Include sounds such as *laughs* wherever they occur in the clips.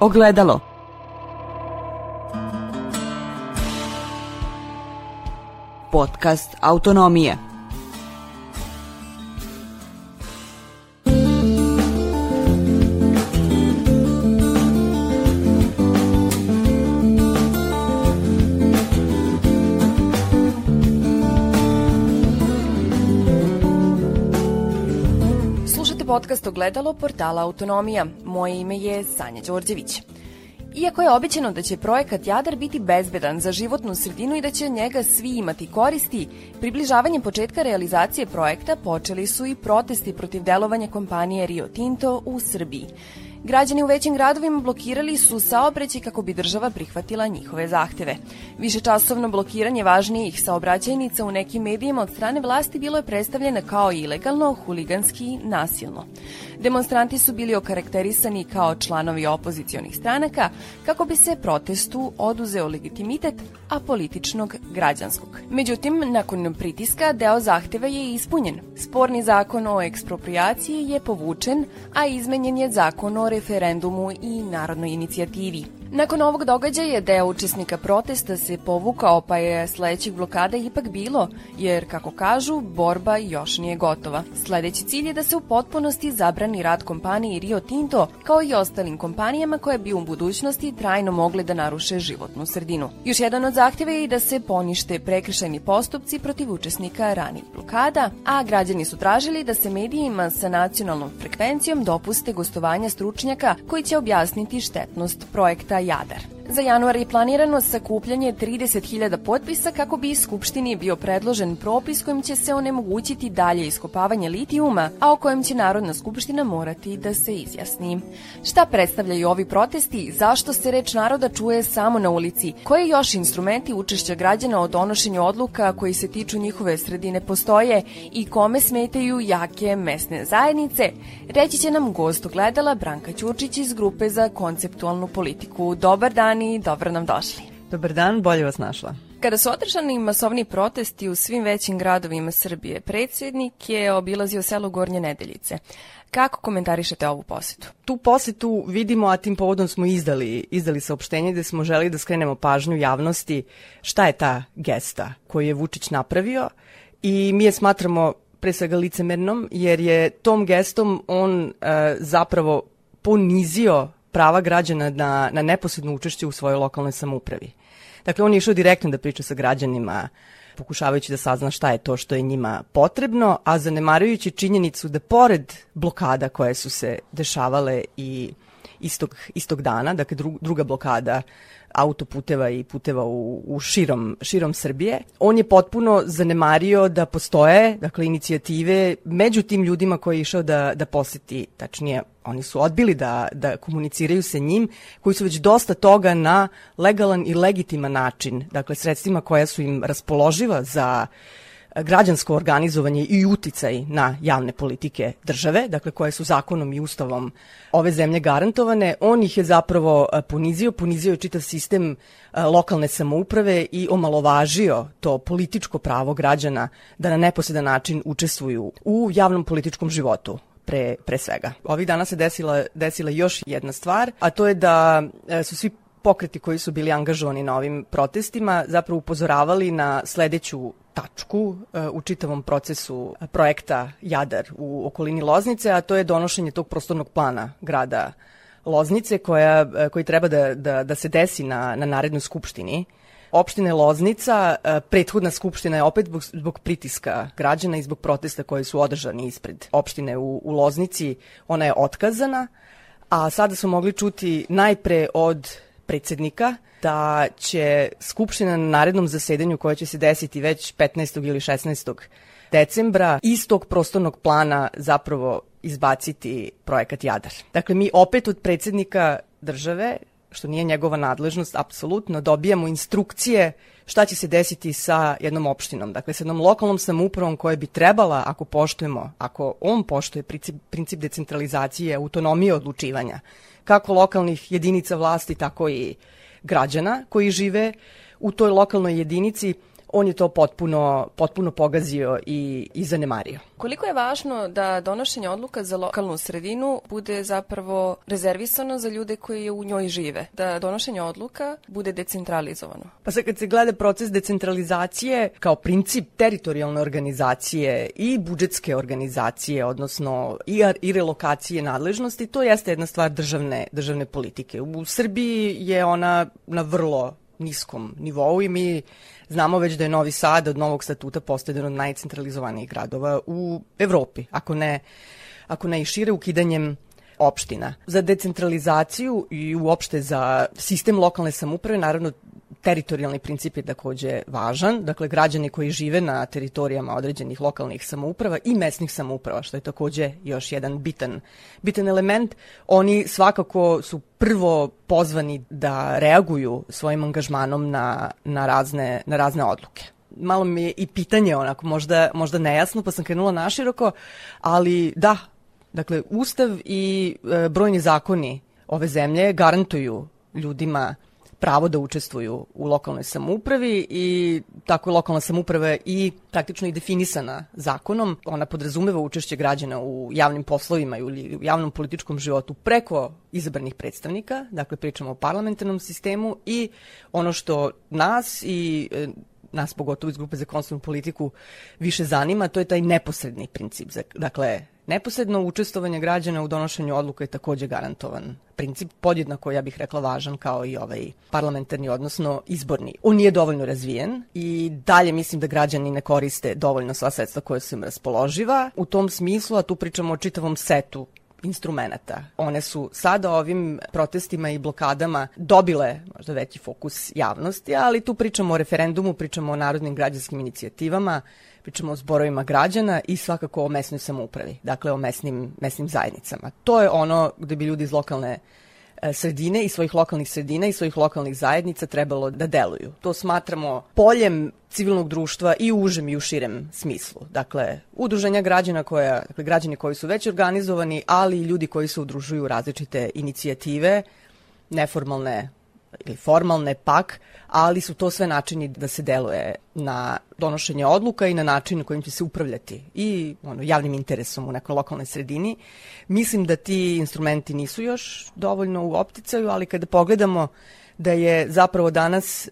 Ogledalo. Podcast Autonomije. Ogledalo portala Autonomija. Moje ime je Sanja Đorđević. Iako je običano da će projekat Jadar biti bezbedan za životnu sredinu i da će njega svi imati koristi, približavanjem početka realizacije projekta počeli su i protesti protiv delovanja kompanije Rio Tinto u Srbiji. Građani u većim gradovima blokirali su saobraćaj kako bi država prihvatila njihove zahteve. Višečasovno blokiranje važnijih saobraćajnica u nekim medijima od strane vlasti bilo je predstavljeno kao ilegalno, huliganski i nasilno. Demonstranti su bili okarakterisani kao članovi opozicionih stranaka kako bi se protestu oduzeo legitimitet apolitičnog građanskog. Međutim, nakon pritiska deo zahteva je ispunjen. Sporni zakon o ekspropriaciji je povučen, a izmenjen je zakon o referendumu i narodnoj inicijativi. Nakon ovog događaja deo učesnika protesta se povukao pa je sledećih blokada ipak bilo, jer kako kažu, borba još nije gotova. Sledeći cilj je da se u potpunosti zabrani rad kompaniji Rio Tinto kao i ostalim kompanijama koje bi u budućnosti trajno mogle da naruše životnu sredinu. Još jedan od zahtjeva je i da se ponište prekršajni postupci protiv učesnika ranih blokada, a građani su tražili da se medijima sa nacionalnom frekvencijom dopuste gostovanja stručnjaka koji će objasniti štetnost projekta Jadar. Za januar je planirano sakupljanje 30.000 potpisa kako bi Skupštini bio predložen propis kojim će se onemogućiti dalje iskopavanje litijuma, a o kojem će Narodna skupština morati da se izjasni. Šta predstavljaju ovi protesti, zašto se reč naroda čuje samo na ulici, koje još instrumenti učešća građana o donošenju odluka koji se tiču njihove sredine postoje i kome smetaju jake mesne zajednice, reći će nam gost ogledala Branka Ćurčić iz grupe za konceptualnu politiku. Dobar dan i dobro nam došli. Dobar dan, bolje vas našla. Kada su održani masovni protesti u svim većim gradovima Srbije, predsjednik je obilazio selo Gornje Nedeljice. Kako komentarišete ovu posetu? Tu posetu vidimo, a tim povodom smo izdali, izdali saopštenje gde smo želi da skrenemo pažnju javnosti šta je ta gesta koju je Vučić napravio i mi je smatramo pre svega licemernom, jer je tom gestom on e, zapravo ponizio prava građana na, na neposredno učešće u svojoj lokalnoj samoupravi. Dakle, on je išao direktno da priča sa građanima, pokušavajući da sazna šta je to što je njima potrebno, a zanemarujući činjenicu da pored blokada koje su se dešavale i istog, istog dana, dakle druga blokada autoputeva i puteva u, u širom, širom Srbije. On je potpuno zanemario da postoje dakle, inicijative među tim ljudima koji je išao da, da poseti, tačnije oni su odbili da, da komuniciraju sa njim, koji su već dosta toga na legalan i legitiman način, dakle sredstvima koja su im raspoloživa za uh, građansko organizovanje i uticaj na javne politike države, dakle koje su zakonom i ustavom ove zemlje garantovane, on ih je zapravo e, ponizio, ponizio je čitav sistem e, lokalne samouprave i omalovažio to političko pravo građana da na neposredan način učestvuju u javnom političkom životu pre, pre svega. Ovih dana se desila, desila još jedna stvar, a to je da e, su svi pokreti koji su bili angažovani na ovim protestima zapravo upozoravali na sledeću tačku e, u čitavom procesu projekta Jadar u okolini Loznice, a to je donošenje tog prostornog plana grada Loznice koja, e, koji treba da, da, da se desi na, na narednoj skupštini. Opštine Loznica, e, prethodna skupština je opet zbog, zbog pritiska građana i zbog protesta koji su održani ispred opštine u, u Loznici, ona je otkazana, a sada smo mogli čuti najpre od predsednika da će Skupština na narednom zasedanju koje će se desiti već 15. ili 16. decembra iz tog prostornog plana zapravo izbaciti projekat Jadar. Dakle, mi opet od predsednika države što nije njegova nadležnost, apsolutno dobijamo instrukcije šta će se desiti sa jednom opštinom, dakle sa jednom lokalnom samoupravom koja bi trebala, ako poštujemo, ako on poštuje princip, princip decentralizacije, autonomije odlučivanja, kako lokalnih jedinica vlasti, tako i građana koji žive u toj lokalnoj jedinici, on je to potpuno, potpuno pogazio i, i zanemario. Koliko je važno da donošenje odluka za lokalnu sredinu bude zapravo rezervisano za ljude koji u njoj žive? Da donošenje odluka bude decentralizovano? Pa sad kad se gleda proces decentralizacije kao princip teritorijalne organizacije i budžetske organizacije, odnosno i, i relokacije nadležnosti, to jeste jedna stvar državne, državne politike. U Srbiji je ona na vrlo niskom nivou i mi znamo već da je Novi Sad od novog statuta postao jedan od najcentralizovanijih gradova u Evropi, ako ne, ako ne i šire ukidanjem opština. Za decentralizaciju i uopšte za sistem lokalne samuprave, naravno teritorijalni princip je takođe važan, dakle građani koji žive na teritorijama određenih lokalnih samouprava i mesnih samouprava, što je takođe još jedan bitan, bitan element, oni svakako su prvo pozvani da reaguju svojim angažmanom na, na, razne, na razne odluke. Malo mi je i pitanje onako možda, možda nejasno, pa sam krenula naširoko, ali da, dakle, Ustav i e, brojni zakoni ove zemlje garantuju ljudima pravo da učestvuju u lokalnoj samoupravi i tako je lokalna samouprava i praktično i definisana zakonom. Ona podrazumeva učešće građana u javnim poslovima ili u javnom političkom životu preko izabranih predstavnika, dakle pričamo o parlamentarnom sistemu i ono što nas i e, nas pogotovo iz grupe za konstitutivnu politiku više zanima, to je taj neposredni princip. Dakle, Neposredno učestovanje građana u donošenju odluka je takođe garantovan princip, podjednako, ja bih rekla, važan kao i ovaj parlamentarni, odnosno izborni. On nije dovoljno razvijen i dalje mislim da građani ne koriste dovoljno sva sredstva koje su im raspoloživa. U tom smislu, a tu pričamo o čitavom setu instrumenta. One su sada ovim protestima i blokadama dobile možda veći fokus javnosti, ali tu pričamo o referendumu, pričamo o narodnim građanskim inicijativama, pričamo o zborovima građana i svakako o mesnoj samoupravi, dakle o mesnim, mesnim zajednicama. To je ono gde bi ljudi iz lokalne sredine i svojih lokalnih sredina i svojih lokalnih zajednica trebalo da deluju. To smatramo poljem civilnog društva i u užem i u širem smislu. Dakle, udruženja građana koja, dakle, građani koji su već organizovani, ali i ljudi koji se udružuju različite inicijative, neformalne ili formalne pak, ali su to sve načini da se deluje na donošenje odluka i na način na kojim će se upravljati i ono, javnim interesom u nekoj lokalnoj sredini. Mislim da ti instrumenti nisu još dovoljno u opticaju, ali kada pogledamo da je zapravo danas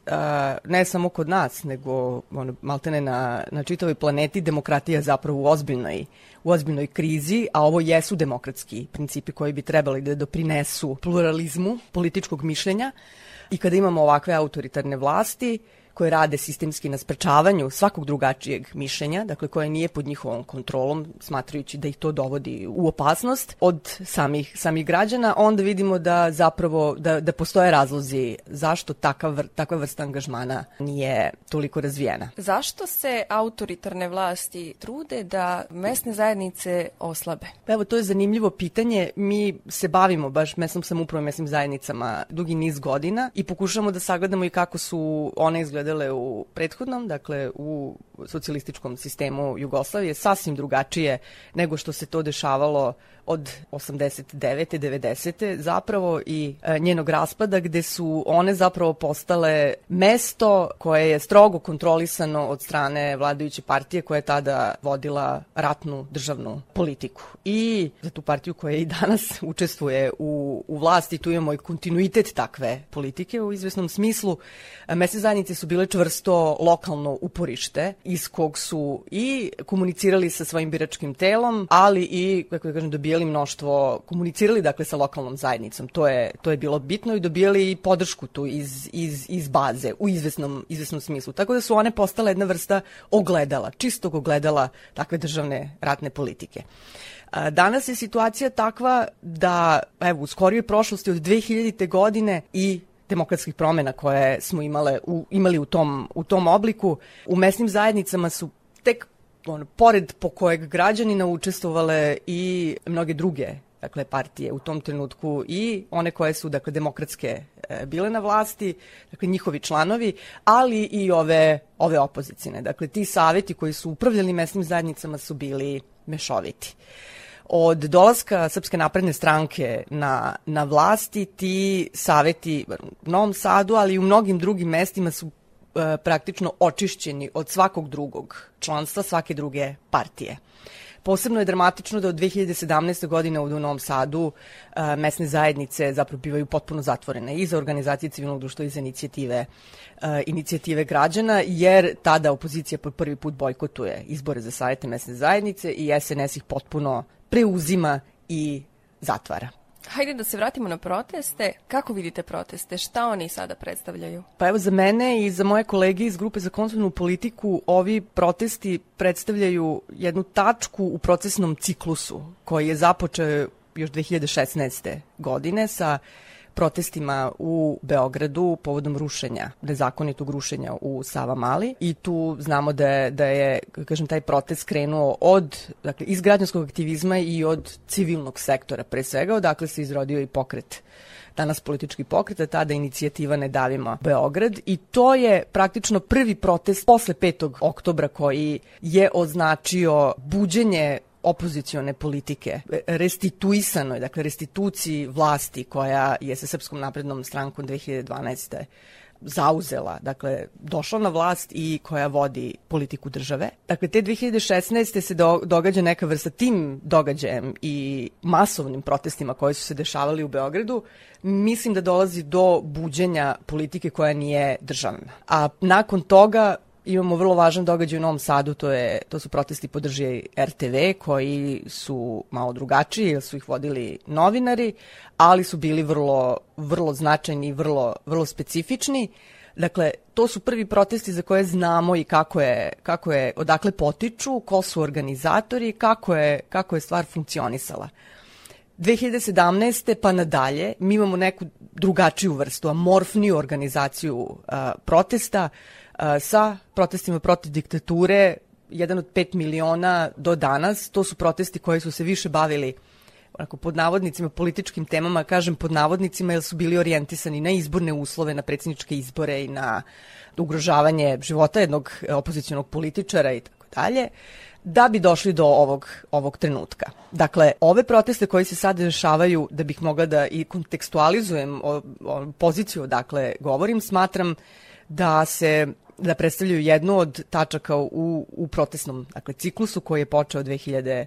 ne samo kod nas, nego ono, maltene na, na čitavoj planeti demokratija zapravo u ozbiljnoj, u ozbiljnoj krizi, a ovo jesu demokratski principi koji bi trebali da doprinesu pluralizmu političkog mišljenja, I kada imamo ovakve autoritarne vlasti, koje rade sistemski na sprečavanju svakog drugačijeg mišljenja, dakle koje nije pod njihovom kontrolom, smatrajući da ih to dovodi u opasnost od samih, samih građana, onda vidimo da zapravo da, da postoje razlozi zašto takav, takva vrsta angažmana nije toliko razvijena. Zašto se autoritarne vlasti trude da mesne zajednice oslabe? Pa evo, to je zanimljivo pitanje. Mi se bavimo baš mesnom samoupravom mesnim zajednicama dugi niz godina i pokušamo da sagledamo i kako su one izgledali izgledale u prethodnom, dakle u socijalističkom sistemu Jugoslavije, sasvim drugačije nego što se to dešavalo od 89. 90. zapravo i e, njenog raspada gde su one zapravo postale mesto koje je strogo kontrolisano od strane vladajuće partije koja je tada vodila ratnu državnu politiku. I za tu partiju koja i danas *laughs* učestvuje u, u vlasti, tu imamo i kontinuitet takve politike u izvesnom smislu. E, mesne zajednice su bile čvrsto lokalno uporište iz kog su i komunicirali sa svojim biračkim telom, ali i, kako da kažem, dobijali dobijali mnoštvo, komunicirali dakle sa lokalnom zajednicom. To je, to je bilo bitno i dobijali i podršku tu iz, iz, iz baze u izvesnom, izvesnom smislu. Tako da su one postale jedna vrsta ogledala, čistog ogledala takve državne ratne politike. Danas je situacija takva da, evo, u skorijoj prošlosti od 2000. godine i demokratskih promena koje smo imale u, imali u tom, u tom obliku, u mesnim zajednicama su tek on, pored po kojeg građanina učestvovale i mnoge druge dakle partije u tom trenutku i one koje su dakle demokratske e, bile na vlasti, dakle njihovi članovi, ali i ove ove opozicijne. Dakle ti saveti koji su upravljali mesnim zajednicama su bili mešoviti. Od dolaska Srpske napredne stranke na, na vlasti ti saveti u Novom Sadu, ali i u mnogim drugim mestima su e, praktično očišćeni od svakog drugog članstva, svake druge partije. Posebno je dramatično da od 2017. godine u Novom Sadu a, mesne zajednice zapravo bivaju potpuno zatvorene i za organizacije civilnog društva i za inicijative, a, inicijative građana, jer tada opozicija po prvi put bojkotuje izbore za savjete mesne zajednice i SNS ih potpuno preuzima i zatvara. Hajde da se vratimo na proteste. Kako vidite proteste? Šta oni sada predstavljaju? Pa evo za mene i za moje kolege iz grupe za konsolidnu politiku ovi protesti predstavljaju jednu tačku u procesnom ciklusu koji je započeo još 2016. godine sa protestima u Beogradu povodom rušenja, nezakonitog rušenja u Sava Mali i tu znamo da je, da je kažem, taj protest krenuo od, dakle, iz građanskog aktivizma i od civilnog sektora pre svega, odakle se izrodio i pokret danas politički pokret, a tada inicijativa Ne davimo Beograd i to je praktično prvi protest posle 5. oktobra koji je označio buđenje opozicione politike, restituisanoj, dakle restituciji vlasti koja je sa Srpskom naprednom strankom 2012 zauzela, dakle, došla na vlast i koja vodi politiku države. Dakle, te 2016. se do, događa neka vrsta tim događajem i masovnim protestima koji su se dešavali u Beogradu, mislim da dolazi do buđenja politike koja nije državna. A nakon toga imamo vrlo važan događaj u Novom Sadu, to, je, to su protesti podrži RTV koji su malo drugačiji jer su ih vodili novinari, ali su bili vrlo, vrlo značajni i vrlo, vrlo specifični. Dakle, to su prvi protesti za koje znamo i kako je, kako je, odakle potiču, ko su organizatori, kako je, kako je stvar funkcionisala. 2017. pa nadalje mi imamo neku drugačiju vrstu, amorfniju organizaciju a, protesta, sa protestima protiv diktature, jedan od 5 miliona do danas, to su protesti koji su se više bavili onako pod navodnicima političkim temama, kažem pod navodnicima jer su bili orijentisani na izborne uslove, na predsjedničke izbore i na ugrožavanje života jednog opozicionog političara i tako dalje da bi došli do ovog, ovog trenutka. Dakle, ove proteste koji se sad dešavaju, da bih mogla da i kontekstualizujem o, o poziciju odakle govorim, smatram da se da predstavljaju jednu od tačaka u, u protestnom dakle, ciklusu koji je počeo 2016.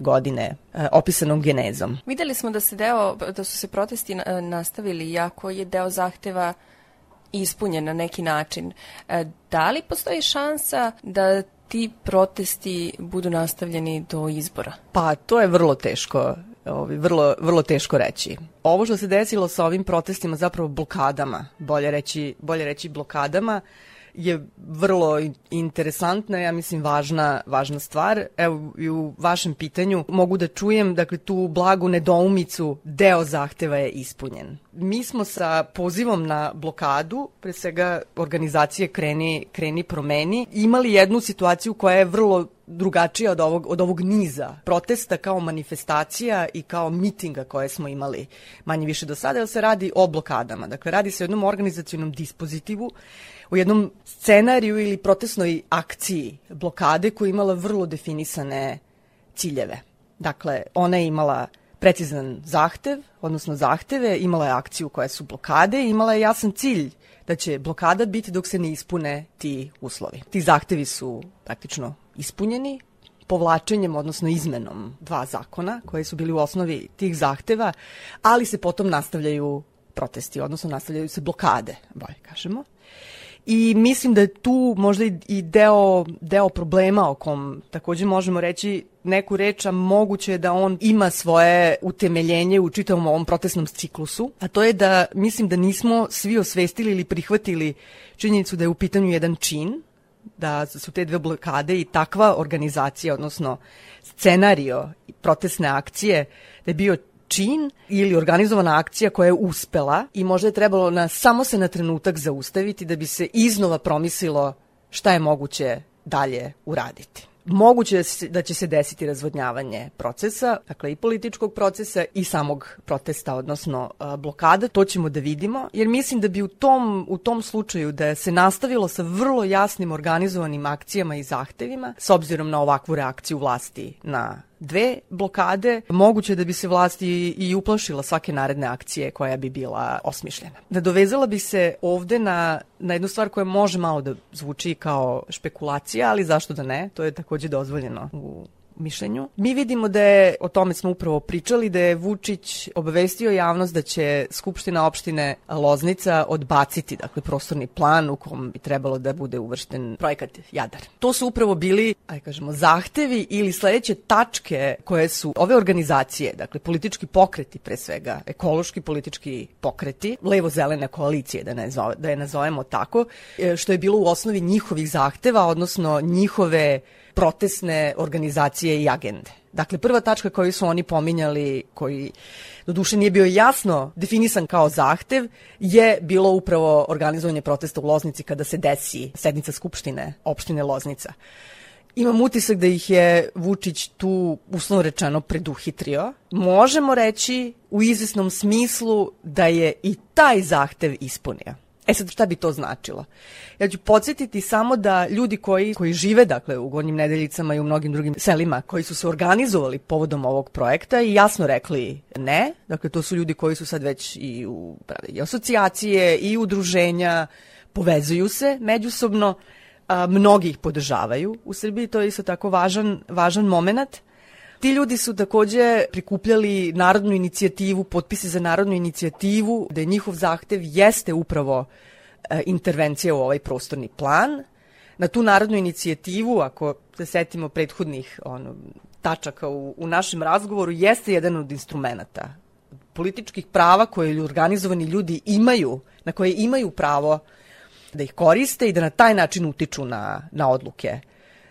godine e, opisanom genezom. Videli smo da se deo, da su se protesti na, nastavili, iako je deo zahteva ispunjen na neki način. E, da li postoji šansa da ti protesti budu nastavljeni do izbora? Pa to je vrlo teško ovi, vrlo, vrlo teško reći. Ovo što se desilo sa ovim protestima, zapravo blokadama, bolje reći, bolje reći blokadama, je vrlo interesantna, ja mislim važna, važna stvar. Evo i u vašem pitanju mogu da čujem, dakle tu blagu nedoumicu, deo zahteva je ispunjen. Mi smo sa pozivom na blokadu, pre svega organizacije Kreni, Kreni promeni, imali jednu situaciju koja je vrlo drugačija od ovog, od ovog niza protesta kao manifestacija i kao mitinga koje smo imali manje više do sada, jer se radi o blokadama. Dakle, radi se o jednom organizacijnom dispozitivu, u jednom scenariju ili protestnoj akciji blokade koja je imala vrlo definisane ciljeve. Dakle, ona je imala precizan zahtev, odnosno zahteve, imala je akciju koja su blokade imala je jasan cilj da će blokada biti dok se ne ispune ti uslovi. Ti zahtevi su praktično ispunjeni povlačenjem, odnosno izmenom dva zakona koji su bili u osnovi tih zahteva, ali se potom nastavljaju protesti, odnosno nastavljaju se blokade, bolje kažemo. I mislim da je tu možda i deo, deo problema o kom takođe možemo reći neku reč, a moguće je da on ima svoje utemeljenje u čitavom ovom protestnom ciklusu, a to je da mislim da nismo svi osvestili ili prihvatili činjenicu da je u pitanju jedan čin, da su te dve blokade i takva organizacija, odnosno scenario protestne akcije, da je bio čin ili organizovana akcija koja je uspela i možda je trebalo na, samo se na trenutak zaustaviti da bi se iznova promislilo šta je moguće dalje uraditi moguće da će se desiti razvodnjavanje procesa, dakle i političkog procesa i samog protesta, odnosno blokada, to ćemo da vidimo, jer mislim da bi u tom, u tom slučaju da se nastavilo sa vrlo jasnim organizovanim akcijama i zahtevima, s obzirom na ovakvu reakciju vlasti na dve blokade, moguće da bi se vlast i, uplašila svake naredne akcije koja bi bila osmišljena. Nadovezala bi se ovde na, na jednu stvar koja može malo da zvuči kao špekulacija, ali zašto da ne, to je takođe dozvoljeno u mišljenju. Mi vidimo da je, o tome smo upravo pričali, da je Vučić obavestio javnost da će Skupština opštine Loznica odbaciti, dakle, prostorni plan u kom bi trebalo da bude uvršten projekat Jadar. To su upravo bili, aj kažemo, zahtevi ili sledeće tačke koje su ove organizacije, dakle, politički pokreti pre svega, ekološki politički pokreti, levo-zelene koalicije, da, ne zove, da je nazovemo tako, e, što je bilo u osnovi njihovih zahteva, odnosno njihove protestne organizacije i agende. Dakle, prva tačka koju su oni pominjali, koji do duše nije bio jasno definisan kao zahtev, je bilo upravo organizovanje protesta u Loznici kada se desi sednica Skupštine opštine Loznica. Imam utisak da ih je Vučić tu uslovno rečeno preduhitrio. Možemo reći u izvesnom smislu da je i taj zahtev ispunio. E sad šta bi to značilo? Ja ću podsjetiti samo da ljudi koji, koji žive dakle u Gornjim nedeljicama i u mnogim drugim selima koji su se organizovali povodom ovog projekta i jasno rekli ne, dakle to su ljudi koji su sad već i u i asocijacije i udruženja, povezuju se međusobno, a, mnogi ih podržavaju u Srbiji, to je isto tako važan, važan moment. Ti ljudi su takođe prikupljali narodnu inicijativu, potpise za narodnu inicijativu, da je njihov zahtev jeste upravo e, intervencija u ovaj prostorni plan. Na tu narodnu inicijativu, ako se setimo prethodnih ono, tačaka u, u našem razgovoru, jeste jedan od instrumenta političkih prava koje organizovani ljudi imaju, na koje imaju pravo da ih koriste i da na taj način utiču na, na odluke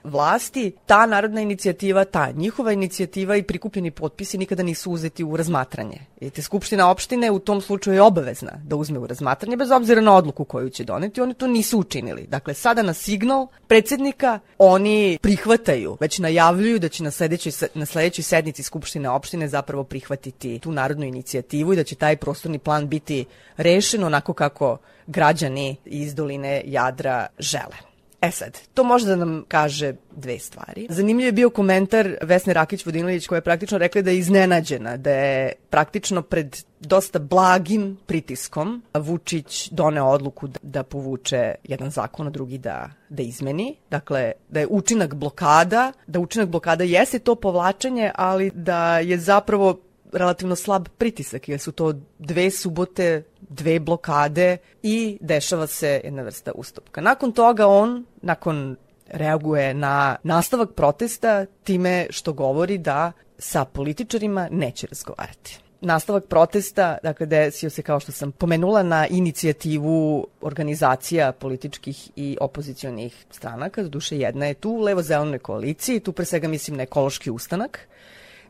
vlasti, ta narodna inicijativa, ta njihova inicijativa i prikupljeni potpisi nikada nisu uzeti u razmatranje. te Skupština opštine u tom slučaju je obavezna da uzme u razmatranje, bez obzira na odluku koju će doneti, oni to nisu učinili. Dakle, sada na signal predsednika oni prihvataju, već najavljuju da će na sledećoj, na sledećoj sednici Skupštine opštine zapravo prihvatiti tu narodnu inicijativu i da će taj prostorni plan biti rešen onako kako građani iz doline Jadra žele. E sad, to može da nam kaže dve stvari. Zanimljiv je bio komentar Vesne Rakić-Vodinilić koja je praktično rekla da je iznenađena, da je praktično pred dosta blagim pritiskom Vučić doneo odluku da, da povuče jedan zakon, a drugi da, da izmeni. Dakle, da je učinak blokada, da učinak blokada jeste to povlačenje, ali da je zapravo relativno slab pritisak, jer su to dve subote, dve blokade i dešava se jedna vrsta ustupka. Nakon toga on, nakon reaguje na nastavak protesta time što govori da sa političarima neće razgovarati. Nastavak protesta, dakle, desio se, kao što sam pomenula, na inicijativu organizacija političkih i opozicijonih stranaka, duše jedna je tu, levo-zelenoj koaliciji, tu pre svega mislim na ekološki ustanak,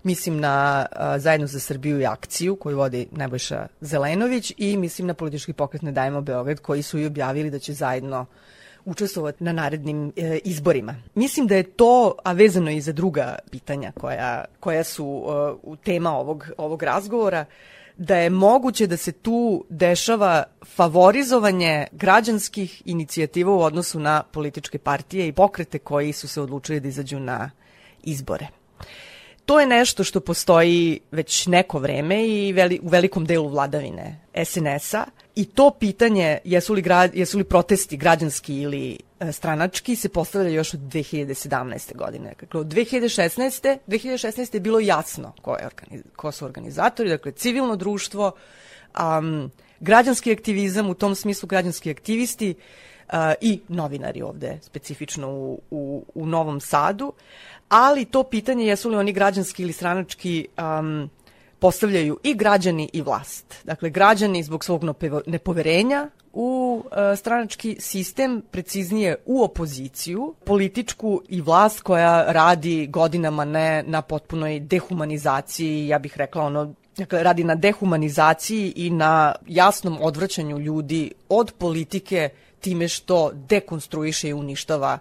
Mislim na a, Zajedno za Srbiju i akciju koju vodi Nebojša Zelenović i mislim na politički pokret Ne dajemo Beograd koji su i objavili da će zajedno učestvovati na narednim e, izborima. Mislim da je to, a vezano i za druga pitanja koja, koja su e, tema ovog, ovog razgovora, da je moguće da se tu dešava favorizovanje građanskih inicijativa u odnosu na političke partije i pokrete koji su se odlučili da izađu na izbore. To je nešto što postoji već neko vreme i veli, u velikom delu vladavine SNS-a i to pitanje jesu li, gra, jesu li protesti građanski ili e, stranački se postavlja još od 2017. godine. Dakle, od 2016. 2016. je bilo jasno ko, je organiz, ko su organizatori, dakle civilno društvo, um, građanski aktivizam, u tom smislu građanski aktivisti i novinari ovde, specifično u, u, u Novom Sadu ali to pitanje jesu li oni građanski ili stranački um, postavljaju i građani i vlast. Dakle, građani zbog svog nepoverenja u uh, stranački sistem, preciznije u opoziciju, političku i vlast koja radi godinama ne na potpunoj dehumanizaciji, ja bih rekla ono Dakle, radi na dehumanizaciji i na jasnom odvraćanju ljudi od politike time što dekonstruiše i uništava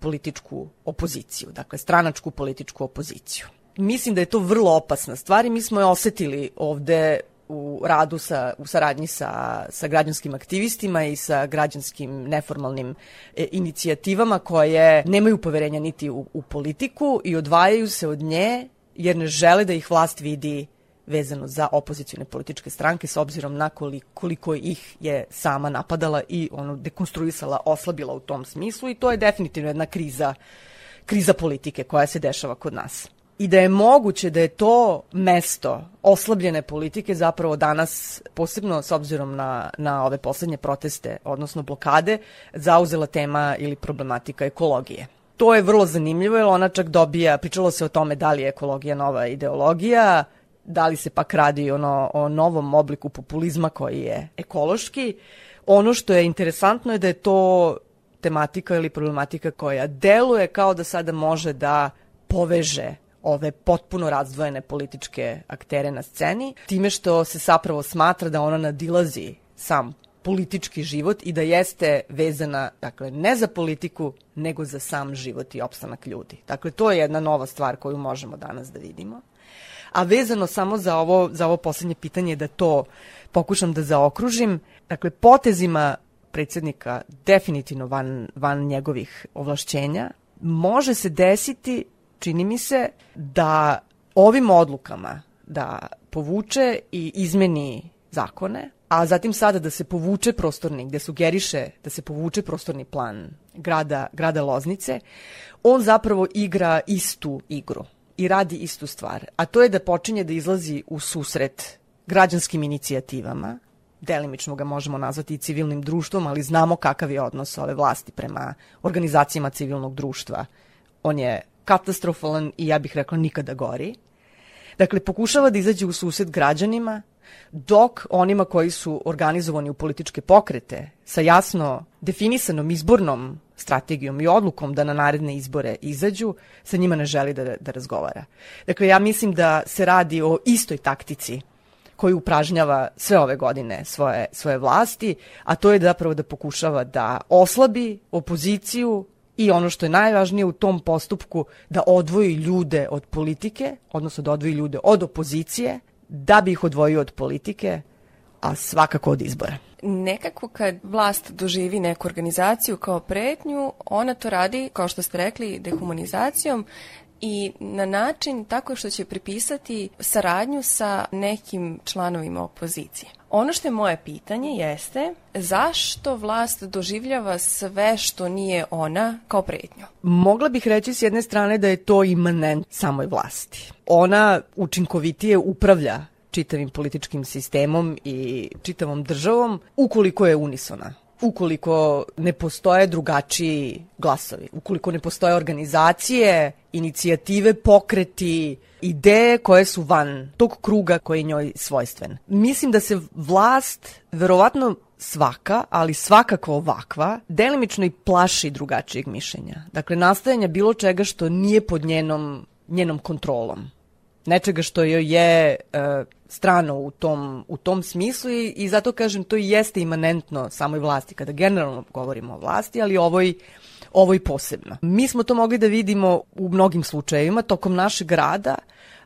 političku opoziciju, dakle stranačku političku opoziciju. Mislim da je to vrlo opasna stvar i mi smo je osetili ovde u radu sa, u saradnji sa, sa građanskim aktivistima i sa građanskim neformalnim e, inicijativama koje nemaju poverenja niti u, u politiku i odvajaju se od nje jer ne žele da ih vlast vidi vezano za opozicijone političke stranke s obzirom na koliko, koliko ih je sama napadala i ono dekonstruisala, oslabila u tom smislu i to je definitivno jedna kriza kriza politike koja se dešava kod nas. I da je moguće da je to mesto oslabljene politike zapravo danas, posebno s obzirom na, na ove poslednje proteste, odnosno blokade, zauzela tema ili problematika ekologije. To je vrlo zanimljivo jer ona čak dobija, pričalo se o tome da li je ekologija nova ideologija, da li se pak radi ono, o novom obliku populizma koji je ekološki. Ono što je interesantno je da je to tematika ili problematika koja deluje kao da sada može da poveže ove potpuno razdvojene političke aktere na sceni, time što se zapravo smatra da ona nadilazi sam politički život i da jeste vezana, dakle, ne za politiku, nego za sam život i opstanak ljudi. Dakle, to je jedna nova stvar koju možemo danas da vidimo. A vezano samo za ovo, za ovo poslednje pitanje da to pokušam da zaokružim, dakle, potezima predsednika definitivno van, van njegovih ovlašćenja, može se desiti, čini mi se, da ovim odlukama da povuče i izmeni zakone, a zatim sada da se povuče prostorni, gde sugeriše da se povuče prostorni plan grada, grada Loznice, on zapravo igra istu igru i radi istu stvar, a to je da počinje da izlazi u susret građanskim inicijativama, delimično ga možemo nazvati i civilnim društvom, ali znamo kakav je odnos ove vlasti prema organizacijama civilnog društva. On je katastrofalan i ja bih rekla nikada gori. Dakle, pokušava da izađe u sused građanima, dok onima koji su organizovani u političke pokrete sa jasno definisanom izbornom strategijom i odlukom da na naredne izbore izađu, sa njima ne želi da, da razgovara. Dakle, ja mislim da se radi o istoj taktici koju upražnjava sve ove godine svoje, svoje vlasti, a to je zapravo da pokušava da oslabi opoziciju i ono što je najvažnije u tom postupku da odvoji ljude od politike, odnosno da odvoji ljude od opozicije, da bi ih odvojio od politike, a svakako od izbora. Nekako kad vlast doživi neku organizaciju kao pretnju, ona to radi, kao što ste rekli, dehumanizacijom, i na način tako što će pripisati saradnju sa nekim članovima opozicije. Ono što je moje pitanje jeste zašto vlast doživljava sve što nije ona kao pretnju? Mogla bih reći s jedne strane da je to imanent samoj vlasti. Ona učinkovitije upravlja čitavim političkim sistemom i čitavom državom ukoliko je unisona ukoliko ne postoje drugačiji glasovi, ukoliko ne postoje organizacije, inicijative, pokreti, ideje koje su van tog kruga koji je njoj svojstven. Mislim da se vlast verovatno svaka, ali svakako ovakva, delimično i plaši drugačijeg mišljenja. Dakle, nastajanja bilo čega što nije pod njenom, njenom kontrolom. Nečega što joj je uh, strano u tom, u tom smislu i, i zato kažem to i jeste imanentno samoj vlasti kada generalno govorimo o vlasti, ali ovoj ovoj posebno. Mi smo to mogli da vidimo u mnogim slučajevima tokom našeg rada,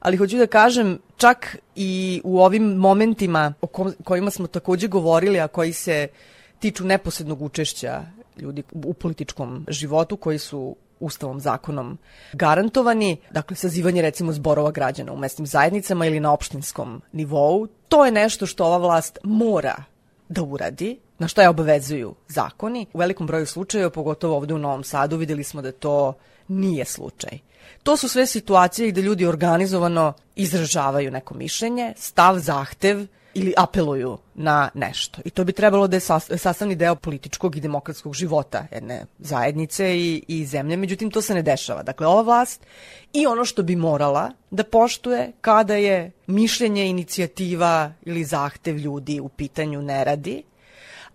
ali hoću da kažem čak i u ovim momentima o kojima smo takođe govorili, a koji se tiču neposrednog učešća ljudi u političkom životu koji su ustavom, zakonom garantovani, dakle sazivanje recimo zborova građana u mesnim zajednicama ili na opštinskom nivou, to je nešto što ova vlast mora da uradi, na što je obavezuju zakoni. U velikom broju slučajeva, pogotovo ovde u Novom Sadu, videli smo da to nije slučaj. To su sve situacije gde ljudi organizovano izražavaju neko mišljenje, stav, zahtev ili apeluju na nešto. I to bi trebalo da je sastavni deo političkog i demokratskog života jedne zajednice i, i zemlje, međutim to se ne dešava. Dakle, ova vlast i ono što bi morala da poštuje kada je mišljenje, inicijativa ili zahtev ljudi u pitanju ne radi,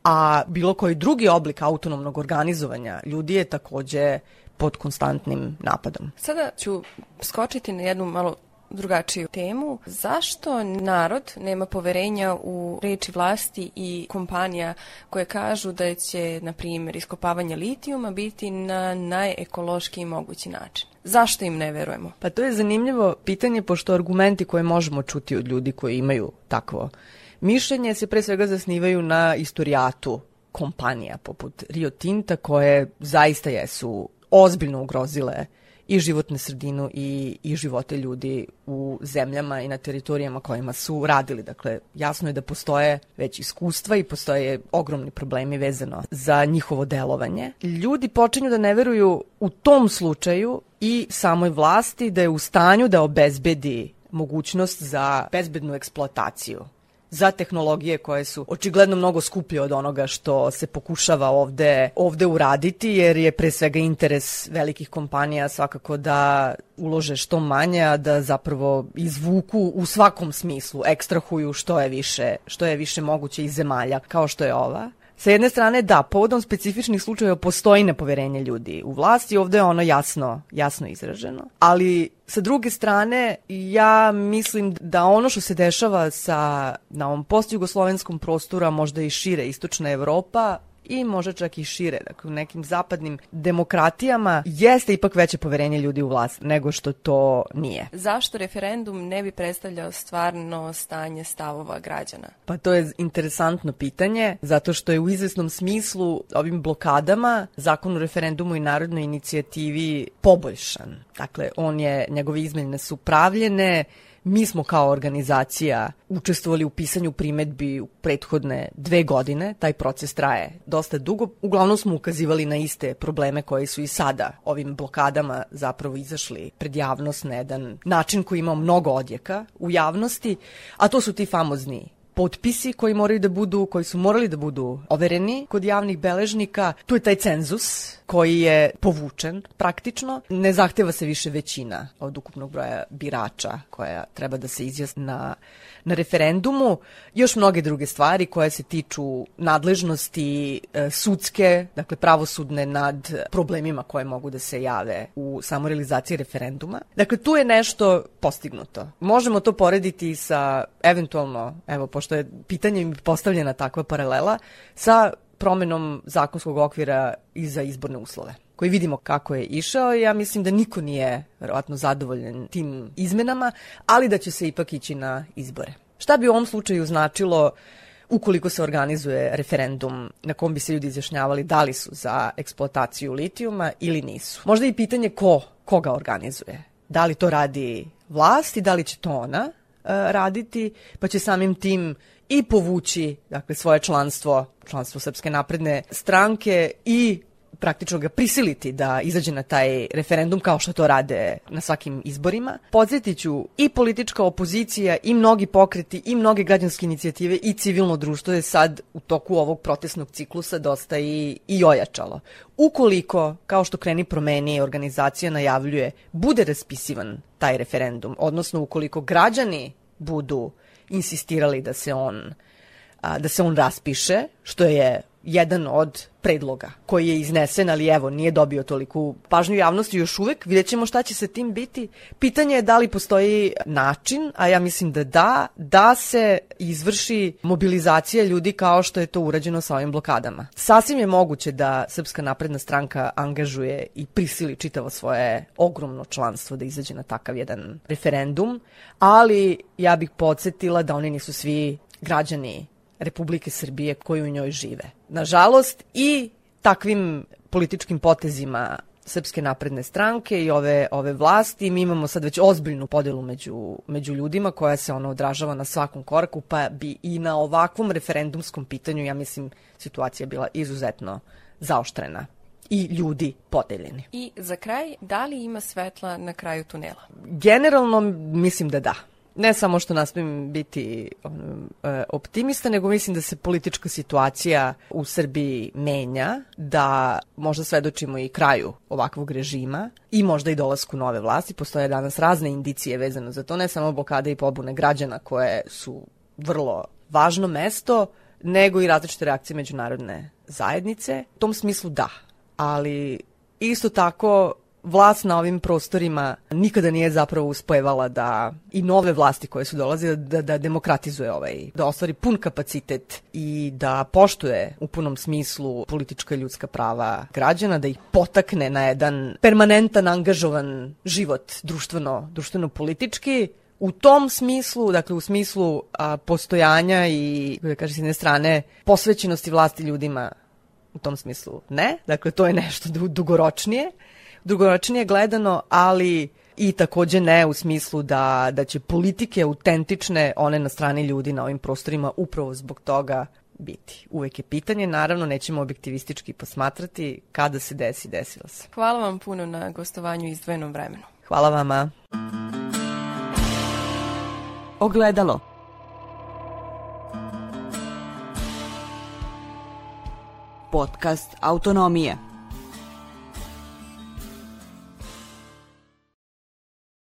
a bilo koji drugi oblik autonomnog organizovanja ljudi je takođe pod konstantnim napadom. Sada ću skočiti na jednu malo drugačiju temu. Zašto narod nema poverenja u reči vlasti i kompanija koje kažu da će, na primjer, iskopavanje litijuma biti na najekološkiji mogući način? Zašto im ne verujemo? Pa to je zanimljivo pitanje, pošto argumenti koje možemo čuti od ljudi koji imaju takvo mišljenje se pre svega zasnivaju na istorijatu kompanija poput Rio Tinta koje zaista jesu ozbiljno ugrozile i životnu sredinu i, i živote ljudi u zemljama i na teritorijama kojima su radili. Dakle, jasno je da postoje već iskustva i postoje ogromni problemi vezano za njihovo delovanje. Ljudi počinju da ne veruju u tom slučaju i samoj vlasti da je u stanju da obezbedi mogućnost za bezbednu eksploataciju za tehnologije koje su očigledno mnogo skuplje od onoga što se pokušava ovde, ovde uraditi, jer je pre svega interes velikih kompanija svakako da ulože što manje, a da zapravo izvuku u svakom smislu, ekstrahuju što je više, što je više moguće iz zemalja kao što je ova. Sa jedne strane, da, povodom specifičnih slučajeva postoji nepoverenje ljudi u vlasti, ovde je ono jasno, jasno izraženo. Ali sa druge strane, ja mislim da ono što se dešava sa, na ovom postjugoslovenskom prostoru, a možda i šire, istočna Evropa, i može čak i šire, dakle u nekim zapadnim demokratijama jeste ipak veće poverenje ljudi u vlast nego što to nije. Zašto referendum ne bi predstavljao stvarno stanje stavova građana? Pa to je interesantno pitanje, zato što je u izvesnom smislu ovim blokadama zakon o referendumu i narodnoj inicijativi poboljšan. Dakle, on je, njegove izmenjene su pravljene, Mi smo kao organizacija učestvovali u pisanju primetbi u prethodne dve godine. Taj proces traje dosta dugo. Uglavnom smo ukazivali na iste probleme koje su i sada ovim blokadama zapravo izašli pred javnost na jedan način koji ima mnogo odjeka u javnosti, a to su ti famozni potpisi koji moraju da budu, koji su morali da budu overeni kod javnih beležnika. Tu je taj cenzus koji je povučen praktično. Ne zahteva se više većina od ukupnog broja birača koja treba da se izjasni na, na referendumu. Još mnoge druge stvari koje se tiču nadležnosti e, sudske, dakle pravosudne nad problemima koje mogu da se jave u samorealizaciji referenduma. Dakle, tu je nešto postignuto. Možemo to porediti sa eventualno, evo, pošto je pitanje postavljena takva paralela, sa promenom zakonskog okvira i za izborne uslove koji vidimo kako je išao ja mislim da niko nije verovatno zadovoljen tim izmenama, ali da će se ipak ići na izbore. Šta bi u ovom slučaju značilo ukoliko se organizuje referendum na kom bi se ljudi izjašnjavali da li su za eksploataciju litijuma ili nisu. Možda i pitanje ko, ko ga organizuje. Da li to radi vlast i da li će to ona uh, raditi, pa će samim tim i povući dakle, svoje članstvo, članstvo Srpske napredne stranke i praktično ga prisiliti da izađe na taj referendum kao što to rade na svakim izborima. Podsjetiću i politička opozicija i mnogi pokreti i mnoge građanske inicijative i civilno društvo je sad u toku ovog protestnog ciklusa dosta i, i ojačalo. Ukoliko, kao što kreni promeni organizacija najavljuje, bude raspisivan taj referendum, odnosno ukoliko građani budu insistirali da se on da se on raspiše, što je jedan od predloga koji je iznesen, ali evo, nije dobio toliku pažnju javnosti još uvek. Vidjet ćemo šta će se tim biti. Pitanje je da li postoji način, a ja mislim da da, da se izvrši mobilizacija ljudi kao što je to urađeno sa ovim blokadama. Sasvim je moguće da Srpska napredna stranka angažuje i prisili čitavo svoje ogromno članstvo da izađe na takav jedan referendum, ali ja bih podsjetila da oni nisu svi građani Republike Srbije koji u njoj žive. Nažalost i takvim političkim potezima Srpske napredne stranke i ove, ove vlasti. Mi imamo sad već ozbiljnu podelu među, među ljudima koja se ona odražava na svakom koraku, pa bi i na ovakvom referendumskom pitanju, ja mislim, situacija bila izuzetno zaoštrena i ljudi podeljeni. I za kraj, da li ima svetla na kraju tunela? Generalno mislim da da ne samo što nastavim biti um, optimista, nego mislim da se politička situacija u Srbiji menja, da možda svedočimo i kraju ovakvog režima i možda i dolasku nove vlasti. Postoje danas razne indicije vezano za to, ne samo blokade i pobune građana koje su vrlo važno mesto, nego i različite reakcije međunarodne zajednice. U tom smislu da, ali isto tako vlast na ovim prostorima nikada nije zapravo uspojevala da i nove vlasti koje su dolazile da, da demokratizuje ovaj, da ostvari pun kapacitet i da poštuje u punom smislu politička i ljudska prava građana, da ih potakne na jedan permanentan angažovan život društveno, društveno politički. U tom smislu, dakle u smislu a, postojanja i, da kaže s jedne strane, posvećenosti vlasti ljudima u tom smislu ne, dakle to je nešto dugoročnije, dugoročnije gledano, ali i takođe ne u smislu da, da će politike autentične, one na strani ljudi na ovim prostorima upravo zbog toga biti. Uvek je pitanje, naravno nećemo objektivistički posmatrati kada se desi, desilo se. Hvala vam puno na gostovanju i izdvojenom vremenu. Hvala vama. Ogledalo. Podcast Autonomije.